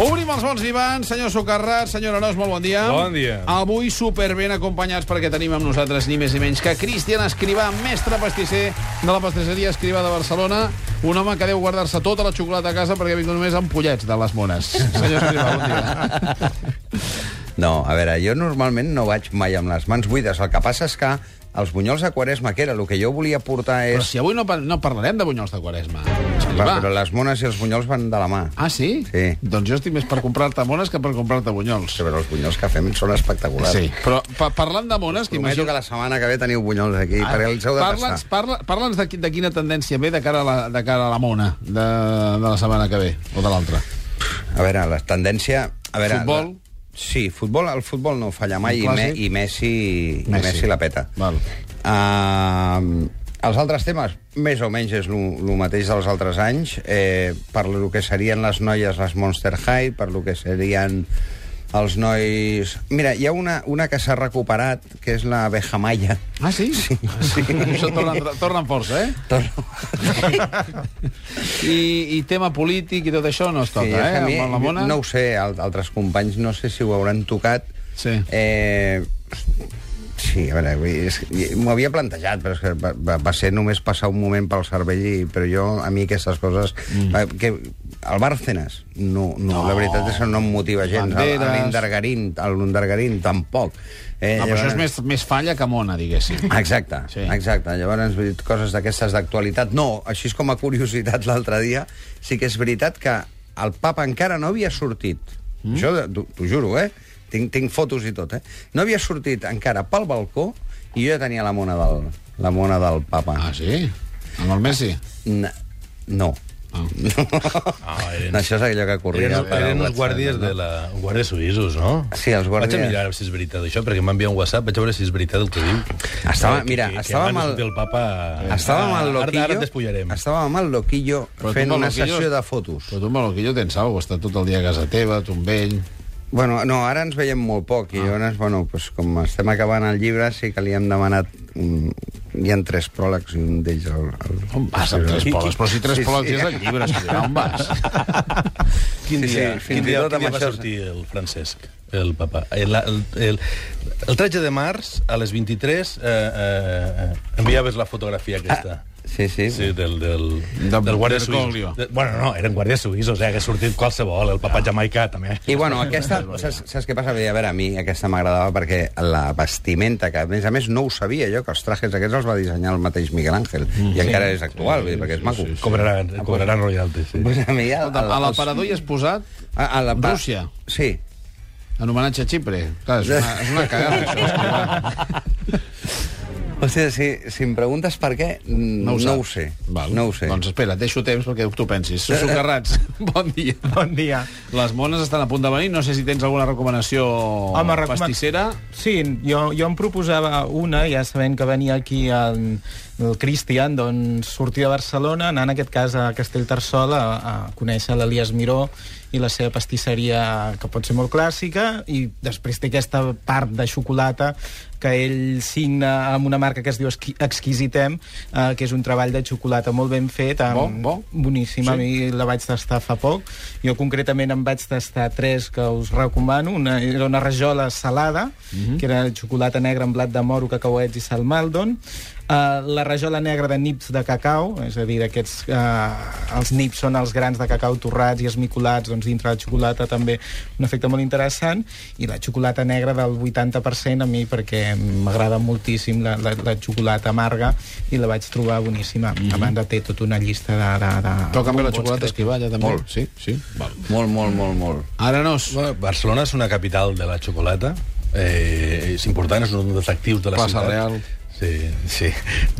Obrim els bons divans, senyor Socarrat, senyor Arós, molt bon dia. Bon dia. Avui super ben acompanyats perquè tenim amb nosaltres ni més ni menys que Cristian Escrivà, mestre pastisser de la pastisseria Escrivà de Barcelona, un home que deu guardar-se tota la xocolata a casa perquè ha vingut només amb pollets de les mones. Senyor Escrivà, bon dia. No, a veure, jo normalment no vaig mai amb les mans buides. El que passa és que els bunyols de Quaresma, que era el que jo volia portar Però és... si avui no, pa- no parlarem de bunyols de Quaresma. Va, Escrivà. però les mones i els bunyols van de la mà. Ah, sí? Sí. Doncs jo estic més per comprar-te mones que per comprar-te bunyols. Sí, però els bunyols que fem són espectaculars. Sí, però pa parlant de mones... Prometo que la setmana que ve teniu bunyols aquí, Ah, perquè els heu de Parla'ns passar. parla, parla'ns de, qui- de quina tendència ve de cara a la, de cara a la mona de, de la setmana que ve, o de l'altra. A veure, la tendència... A veure, Futbol? Sí, futbol, el futbol no falla mai i, me, i Messi, Messi. i Messi la peta. Val. Uh, els altres temes, més o menys és el mateix dels altres anys, eh, per lo que serien les noies, les Monster High, per lo que serien els nois... Mira, hi ha una, una que s'ha recuperat, que és la Bejamaya. Ah, sí? Sí. sí. Això torna, torna amb força, eh? I, I tema polític i tot això no es toca, Sí, eh? mi, la mona? No ho sé, al- altres companys no sé si ho hauran tocat. Sí. Eh, sí, a veure, m'ho havia plantejat, però és que va, va, va ser només passar un moment pel cervell, i, però jo, a mi aquestes coses... Mm. Que, el Bárcenas, no, no, No. la veritat és que no em motiva gens. L'Indargarín, l'Undargarín, tampoc. Eh, No, però això és llavors- més, més falla que mona, diguéssim. Exacte, Sí. exacte. Llavors, vull dir, coses d'aquestes d'actualitat. No, així és com a curiositat l'altre dia, sí que és veritat que el papa encara no havia sortit. Mm? Això t'ho juro, eh? Tinc, tinc fotos i tot, eh? No havia sortit encara pel balcó i jo ja tenia la mona del, la mona del papa. Ah, sí? Amb el Messi? N no. Ah. Ah, eren, No, Això és allò que corria. eren, per eren els guàrdies no? de la... guàrdies suïssos, no? Sí, els guàrdies- Vaig a mirar si és veritat això, perquè m'ha enviat un WhatsApp, vaig a veure si és veritat el que diu. Estava- Que- mira, que, estava que amb abans el- el... el papa... Estàvem al Ara- Loquillo, Ara estàvem amb el Loquillo Però fent una Loquillo- sessió de fotos. Però tu que jo tens alguna cosa, està tot el dia a casa teva, tu amb ell... Bueno, no, ara ens veiem molt poc, i llavors, bueno, pues, com estem acabant el llibre, sí que li hem demanat... Un... Hi ha tres pròlegs i un d'ells... El, el... On vas amb tres poles? Però si tres Sí, poles sí. és el llibre, Escrivà, on vas? Quin Sí, dia, sí, quin dia, quin dia va sortir el Francesc, el papa? El, el, el, el 13 de març, a les 23, eh, eh, enviaves la fotografia aquesta. Sí, sí. Sí, del, del, De del guàrdia suïs. De, bueno, no, eren guàrdies suïssos, eh, que ha sortit qualsevol, el papa jamaicà, també. I bueno, aquesta, saps, saps què passa? A veure, a mi aquesta m'agradava perquè la vestimenta, que a més a més no ho sabia jo, que els trajes aquests els va dissenyar el mateix Miguel Àngel, mm, i encara és actual, vull dir, perquè és maco. sí, sí. Cobraran, cobraran royalties, sí. Pues a mi, el, Escolta, a l'aparador hi has posat A, a la, Rússia. Sí. en homenatge a Xipre. Clar, és una, és una cagada. Hòstia, si, si em preguntes per què, No ho, no ho sé. Val. No ho sé. Doncs espera, et deixo temps perquè tu pensis. Socarrats, bon dia. Bon dia. Les mones estan a punt de venir. No sé si tens alguna recomanació Home, recoman- pastissera. Sí, jo, jo em proposava una, ja sabent que venia aquí el, el Cristian, doncs sortir de Barcelona, anar en aquest cas a Castellterçol a, a conèixer l'Elias Miró i la seva pastisseria, que pot ser molt clàssica, i després té aquesta part de xocolata que ell signa amb una marca que es diu Exqui- Exquisitem, eh, que és un treball de xocolata molt ben fet, amb, Bo, bo. boníssima, Sí. a mi la vaig tastar fa poc. Jo concretament em vaig tastar tres que us recomano. Una era una rajola salada, Mhm. que era xocolata negra amb blat de moro, cacauets i sal maldon. Uh, la rajola negra de nips de cacau, és a dir, aquests, uh, els nips són els grans de cacau torrats i esmicolats doncs, dintre la xocolata també un efecte molt interessant i la xocolata negra del 80% a mi perquè m'agrada moltíssim la, la, la xocolata amarga i la vaig trobar boníssima. Mm -hmm. A banda té tota una llista de... de, de Toca també la xocolata ja també. Molt. Sí, sí. Val. Molt, molt, molt, molt. Ara no. és Bueno, Barcelona és una capital de la xocolata, eh, és important, és un dels actius de la Plaça ciutat. Real. Sí, sí.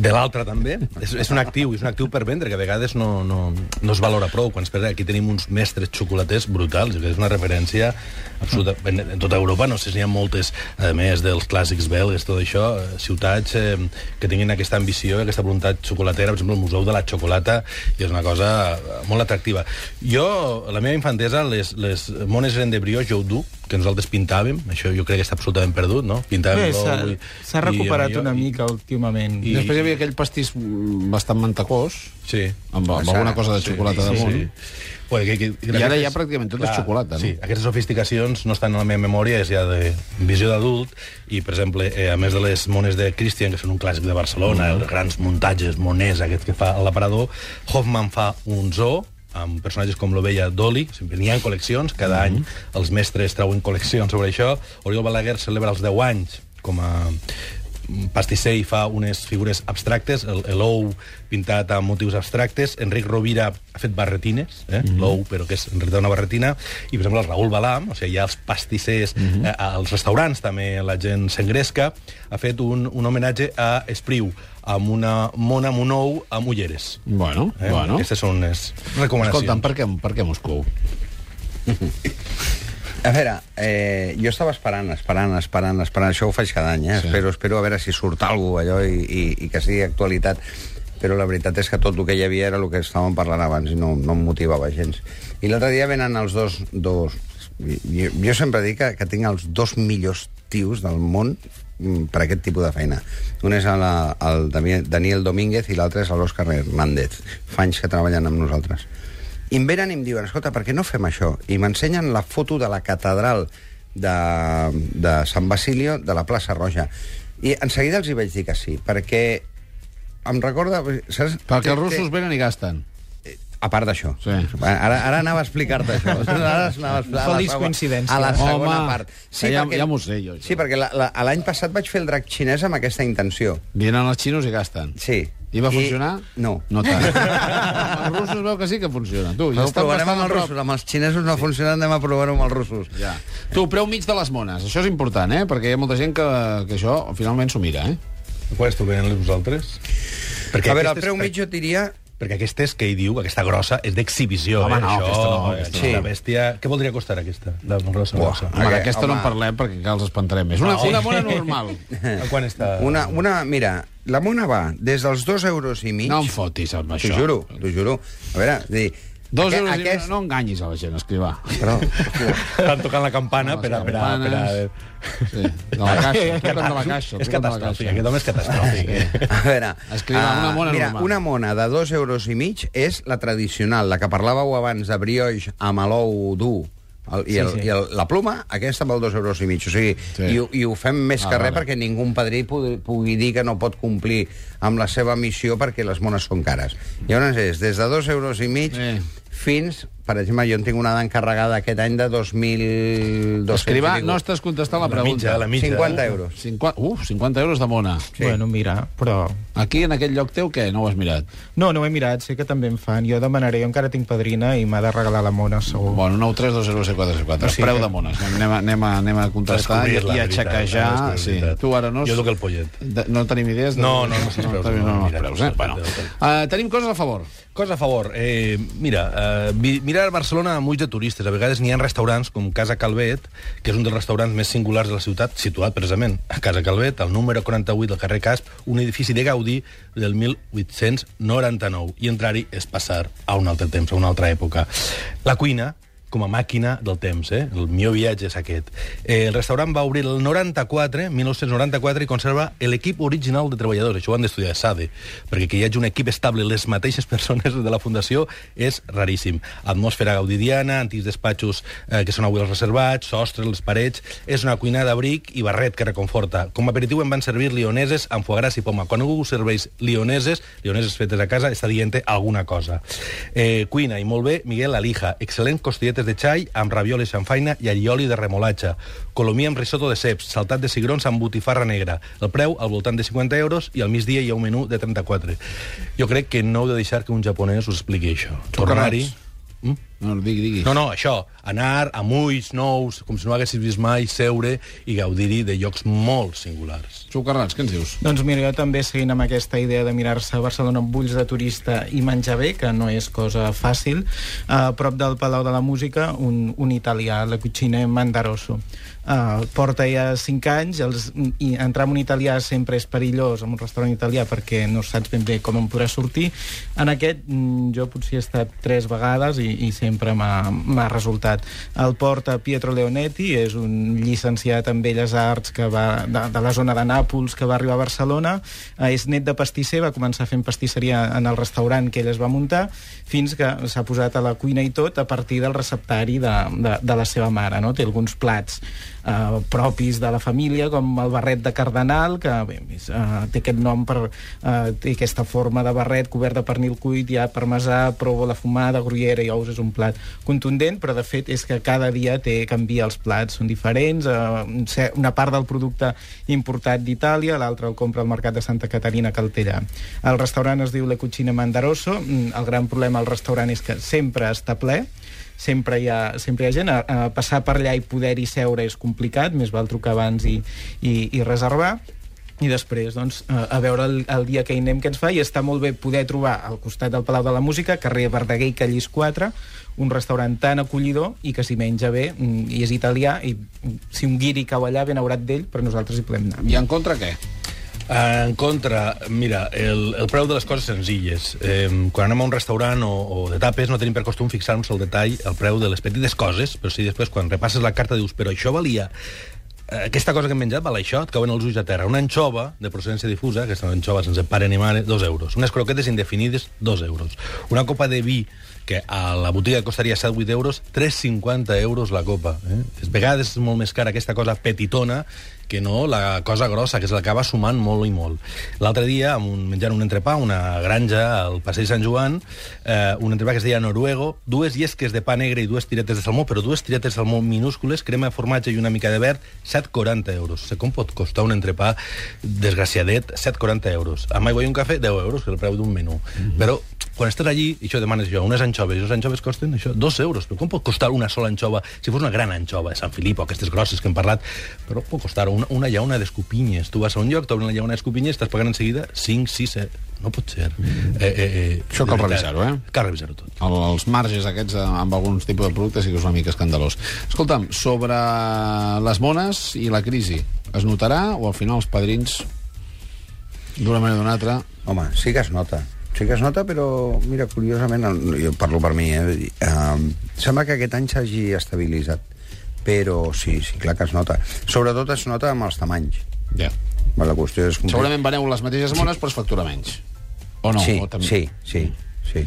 De l'altra també. És, és un actiu, és un actiu per vendre, que a vegades no, no, no es valora prou. Quan es pensa, aquí tenim uns mestres xocolaters brutals, que és una referència absoluta. En, en tota Europa, no sé si n'hi ha moltes, a més dels clàssics belgues, tot això, eh, ciutats eh, que tinguin aquesta ambició, aquesta voluntat xocolatera, per exemple, el Museu de la Xocolata, i és una cosa eh, molt atractiva. Jo, la meva infantesa, les, les mones eren de brioix, jo ho duc, que nosaltres pintàvem, això jo crec que està absolutament perdut, no? Pintàvem Bé, s'ha- l'ou i- s'ha i recuperat allò, una i- mica últimament. I... Després hi havia aquell pastís mm, bastant mantecós, Sí. amb, amb alguna cosa de xocolata sí, damunt. Sí. Bueno, que, que, I ara ja pràcticament tot és xocolata, no? Sí, aquestes sofisticacions no estan a la meva memòria, és ja de visió d'adult, i, per exemple, eh, a més de les mones de Christian, que són un clàssic de Barcelona, Mm. els grans muntatges, moners, aquest que fa l'aparador, Hoffman fa un zoo, amb personatges com l'ovella Dolly, sempre n'hi ha col·leccions, cada Mm-hmm. any els mestres treuen col·leccions sobre això. Oriol Balaguer celebra els 10 anys com a pastisser i fa unes figures abstractes, el- l'ou pintat amb motius abstractes, Enric Rovira ha fet barretines, eh? Mhm. l'ou, però que és en realitat una barretina, i per exemple el Raül Balam, o sigui, hi ha els pastissers, Mhm. eh, als restaurants també la gent s'engresca, ha fet un, un homenatge a Espriu, amb una mona amb un ou amb ulleres. Bueno, Eh? bueno. Aquestes són les recomanacions. Escolta'm, per què, per què Moscou? A veure, eh, jo estava esperant, esperant, esperant, esperant. Això ho faig cada any, eh? Sí. Espero, espero a veure si surt alguna allò i, i, i que sigui actualitat. Però la veritat és que tot el que hi havia era el que estàvem parlant abans i no, no em motivava gens. I l'altre dia venen els dos... dos jo, jo sempre dic que, que tinc els dos millors tios del món mm, per aquest tipus de feina. Un és el, el Daniel- Daniel Domínguez i l'altre és l'Òscar Hernández. Fa anys que treballen amb nosaltres. I em venen i em diuen, escolta, per què no fem això? I m'ensenyen la foto de la catedral de, de Sant Basilio de la plaça Roja. I en seguida els hi vaig dir que sí, perquè em recorda... Saps? Perquè els russos venen i gasten. A part d'això. Sí. Ara, ara anava a explicar-te això. Ara anava a la Feliç coincidència. A la segona Home, part. ja- ja m'ho sé, jo, això. Sí, perquè la- la- l'any passat vaig fer el drac xinès amb aquesta intenció. Vinen els xinos i gasten. Sí. I va funcionar? No. No tant. Els russos veu que sí que funciona. Tu, Ja ho provarem bastant amb els russos. Amb els xinesos no ha funcionat, anem a provar-ho amb els russos. Ja. Tu, preu mig de les mones. Això és important, eh? Perquè hi ha molta gent que, que això finalment s'ho mira, eh? Qual esteu venent vosaltres? a veure, el preu mig jo diria Perquè aquestes que ell diu, aquesta grossa, és d'exhibició. Home, eh? no, Això, aquesta no, aquesta no. La bèstia... Què voldria costar aquesta? La grossa, Buah. grossa. Home, Aquest- d'aquesta no en home. parlem perquè que els espantarem més. Una, No. una mona normal. A quan està? Una, una, mira, la mona va des dels dos euros i mig... No em fotis amb això. T'ho juro, t'ho juro. A veure, dir... Dos aquest- euros i aquest... no enganyis a la gent, escrivà. Però, Estan tocant la campana per a... Per a, per a... Sí, de la caixa. Toquen de la caixa. És catastròfic, caixa. aquest home és catastròfic. eh? a veure... Escriva, una mona mira, normal. una mona de dos euros i mig és la tradicional, la que parlàveu abans de brioix amb l'ou dur. El, i, Sí, el, sí. i el, la pluma, aquesta amb el dos euros i mig. O sigui, Sí. sí. i, i ho fem més Ah, que res vale. perquè ningú padrí pugui, pugui dir que no pot complir amb la seva missió perquè les mones són cares. Llavors és des de dos euros i mig Sí. Fins, per exemple, jo en tinc una d'encarregada aquest any de 2.200 Escrivà, no estàs contestant la La pregunta. mitja, la mitja. 50 euros. 50, uf, 50 euros de mona. Sí. Bueno, mira, però... Aquí, en aquell lloc teu, què? No ho has mirat? No, no ho he mirat, sé que també en fan. Jo demanaré, jo encara tinc padrina i m'ha de regalar la mona, segur. Bueno, 9 3 2 0 4 4 Sí, Preu que- de mones. Anem a, anem a, anem a contestar i, i a xequejar. descobrir-la, Sí. Tu ara no... Jo toco el pollet. De, no tenim idees? De... No, no, no sé els preus, No, no, no, no, mira, preus, eh? no, Bueno. no, Uh, tenim coses a favor. Cosa a favor. Eh, mira, eh, mirar Barcelona amb ulls de turistes. A vegades n'hi ha restaurants com Casa Calvet, que és un dels restaurants més singulars de la ciutat, situat precisament a Casa Calvet, al número 48 del carrer Casp, un edifici de Gaudí del 1899. I entrar-hi és passar a un altre temps, a una altra època. La cuina, com a màquina del temps, eh? El millor viatge és aquest. Eh, el restaurant va obrir el 94, 1994, i conserva l'equip original de treballadors. Això ho han d'estudiar SADE, perquè que hi hagi un equip estable, les mateixes persones de la Fundació, és raríssim. Atmosfera gaudidiana, antics despatxos eh, que són avui els reservats, sostres, les parets... És una cuina d'abric i barret que reconforta. Com a aperitiu em van servir lioneses amb foie gras i poma. Quan algú serveix lioneses, lioneses fetes a casa, està dient alguna cosa. Eh, cuina, i molt bé, Miguel Alija. Excel·lent costilletes de xai amb ravioli xamfaina i allioli de remolatge. Colomia amb risotto de ceps, saltat de cigrons amb botifarra negra. El preu al voltant de 50 euros i al migdia hi ha un menú de 34. Jo crec que no heu de deixar que un japonès us expliqui això. Tornar-hi... Mm? No, digui, digui. No, no, això, anar amb ulls nous, com si no haguessis vist mai, seure i gaudir-hi de llocs molt singulars. Sucarrats, què ens dius? Doncs mira, jo també seguint amb aquesta idea de mirar-se Barcelona amb ulls de turista i menjar bé, que no és cosa fàcil, a prop del Palau de la Música, un, un italià, la Cucina Mandaroso. Uh, porta ja 5 anys, els, i entrar en un italià sempre és perillós, en un restaurant italià, perquè no saps ben bé com en podrà sortir. En aquest, mm, jo potser he estat tres vegades i, i sempre m'ha m'ha resultat ciutat. El porta Pietro Leonetti, és un llicenciat en Belles Arts que va de, de la zona de Nàpols, que va arribar a Barcelona. Eh, és net de pastisser, va començar fent pastisseria en el restaurant que ell es va muntar, fins que s'ha posat a la cuina i tot a partir del receptari de, de, de la seva mare. No? Té alguns plats eh, propis de la família, com el barret de cardenal, que bé, és, eh, té aquest nom per... Eh, té aquesta forma de barret cobert de pernil cuit, hi ha parmesà, provola fumada, gruyera i ous, és un plat contundent, però de fet és que cada dia té canvia els plats, són diferents, eh, una part del producte importat d'Itàlia, l'altre el compra al mercat de Santa Caterina que el restaurant es diu Le Cucine Mandaroso, mm, el gran problema al restaurant és que sempre està ple, sempre hi ha, sempre hi ha gent. A, a passar per allà i poder-hi seure és complicat, més val trucar abans i, i, i reservar i després, doncs, a veure el, el dia que hi anem que ens fa, i està molt bé poder trobar al costat del Palau de la Música, carrer Verdaguer i Callís 4, un restaurant tan acollidor i que s'hi menja bé, mm, i és italià, i mm, si un guiri cau allà, ben haurat d'ell, però nosaltres hi podem anar. I en contra què? En contra, mira, el, el preu de les coses senzilles. Eh, quan anem a un restaurant o, o de tapes no tenim per costum fixar-nos el detall, el preu de les petites coses, però si després quan repasses la carta dius però això valia aquesta cosa que hem menjat val això, et cauen els ulls a terra. Una anxova de procedència difusa, aquesta anxova sense pare ni mare, dos euros. Unes croquetes indefinides, dos euros. Una copa de vi que a la botiga costaria 7-8 euros, 3,50 euros la copa. Eh? A vegades és molt més cara aquesta cosa petitona que no la cosa grossa, que se l'acaba sumant molt i molt. L'altre dia, amb un, menjant un entrepà, una granja al passeig Sant Joan, eh, un entrepà que es deia Noruego, dues llesques de pa negre i dues tiretes de salmó, però dues tiretes de salmó minúscules, crema de formatge i una mica de verd, 7,40 euros. Sé com pot costar un entrepà desgraciadet 7,40 euros. Amb aigua i un cafè, 10 euros, que és el preu d'un menú. Mm -hmm. Però quan estàs allí, i això demanes jo, unes anxoves, i les anxoves costen això, dos euros. Però com pot costar una sola anxova, si fos una gran anxova, Sant Filip o aquestes grosses que hem parlat, però pot costar una, una llauna d'escopinyes. Tu vas a un lloc, t'obren la llauna d'escopinyes, estàs pagant en seguida 5, 6, 7... No pot ser. Eh, eh, eh, Això cal revisar-ho, eh? Cal revisar-ho tot. El, els marges aquests eh, amb alguns tipus de productes sí que és una mica escandalós. Escolta'm, sobre les mones i la crisi, es notarà o al final els padrins, d'una manera o d'una altra... Home, sí que es nota. Sí que es nota, però, mira, curiosament, jo parlo per mi, eh? eh sembla que aquest any s'hagi estabilitzat. Però sí, sí, clar que es nota. Sobretot es nota amb els tamanys. Ja. La qüestió és... Complir... Segurament veneu les mateixes mones, sí. però es factura menys. O no? Sí, o també... sí, sí, sí.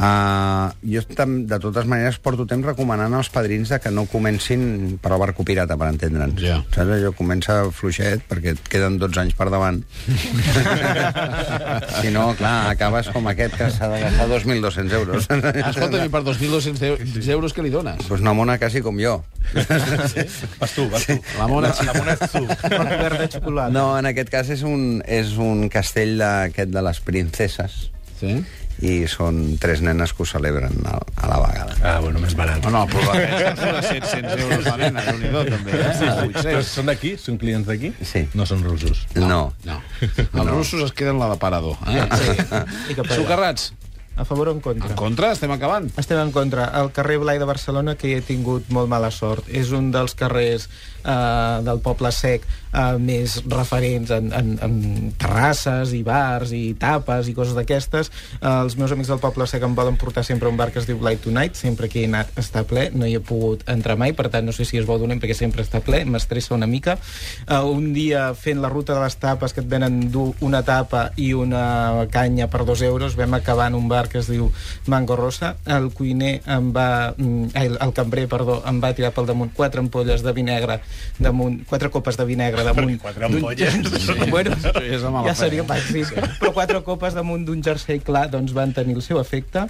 Uh, jo, de totes maneres, porto temps recomanant als padrins de que no comencin per el barco pirata, per entendre'ns. Ja. Saps? Allò comença fluixet, perquè et queden 12 anys per davant. si no, clar, acabes com aquest que s'ha de gastar 2.200 euros. Escolta, i per 2.200 euros què li dones? Pues una mona quasi com jo. Sí? Vas tu, vas tu. La mona, La mona ets tu. De xocolata. No, en aquest cas és un, és un castell d'aquest de les princeses. Sí? I són tres nenes que ho celebren a, a la vegada. Ah, bueno, més barat. No, no, però la de 700 euros la nena, déu nhi també, eh? Però 800. són d'aquí? Són clients d'aquí? Sí. No són russos. No. No. Els no. russos es queden la d'aparador. Eh? Sí. Socarrats, A favor o en contra? en contra, estem acabant. Estem en contra. El carrer Blai de Barcelona, que hi he tingut molt mala sort. És un dels carrers eh, del Poble Sec eh, més referents en, en, en terrasses i bars i tapes i coses d'aquestes. Eh, els meus amics del Poble Sec em volen portar sempre un bar que es diu Blai Tonight. Sempre que he anat està ple. No hi he pogut entrar mai, per tant no sé si es vol donar perquè sempre està ple. M'estressa una mica. Eh, un dia fent la ruta de les tapes que et venen dur una tapa i una canya per dos euros vam acabar en un bar que es diu Mango Rosa. El cuiner em va... mm, ai, El, el cambrer, perdó, em va tirar pel damunt quatre ampolles de vi negre damunt, quatre copes de vi negre damunt... Quatre ampolles. bueno, Això ja seria màxim. Però quatre copes damunt d'un jersei clar doncs van tenir el seu efecte.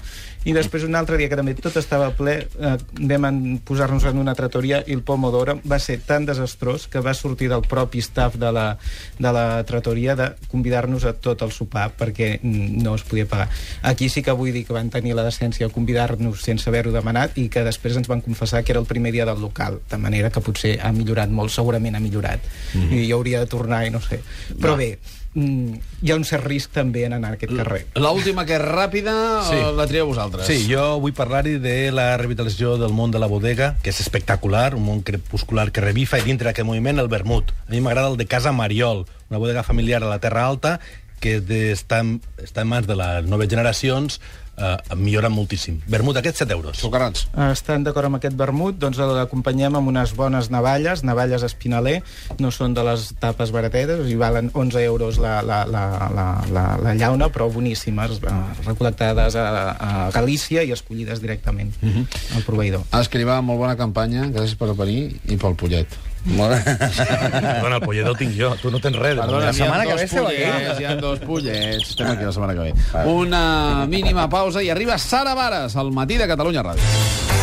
I després un altre dia que també tot estava ple, eh, vam posar-nos en una tratoria i el pomodoro va ser tan desastrós que va sortir del propi staff de la, de la tratoria de convidar-nos a tot el sopar perquè no es podia pagar. Aquí sí que vull dir que van tenir la decència de convidar-nos sense haver-ho demanat i que després ens van confessar que era el primer dia del local, de manera que potser ha millorat molt, segurament ha millorat. Mm -hmm. I hi hauria de tornar i no sé. Però Va. bé, mm, hi ha un cert risc també en anar a aquest carrer. L'última, que és ràpida, Sí. sí. la trieu vosaltres. Sí, jo vull parlar-hi de la revitalització del món de la bodega, que és espectacular, un món crepuscular que revifa, i dintre d'aquest moviment el vermut. A mi m'agrada el de Casa Mariol, una bodega familiar a la Terra Alta, que de- està, en, està en mans de les noves generacions, eh, millora moltíssim. Vermut aquest, 7 euros. Socarrats. Eh, Estan d'acord amb aquest vermut, doncs l'acompanyem amb unes bones navalles, navalles espinaler, no són de les tapes baratetes, i valen 11 euros la, la, la, la, la, la llauna, però boníssimes, eh, recol·lectades a, a Galícia i escollides directament al proveïdor. Escriva, molt bona campanya, gràcies per venir i pel pollet. Molt... Bueno, el pollet el tinc jo, tu no tens res. Perdona, la setmana que ve dos esteu aquí? hi ha dos pollets. Estem aquí la setmana que ve. Una mínima pausa i arriba Sara Vares, al matí de Catalunya Ràdio.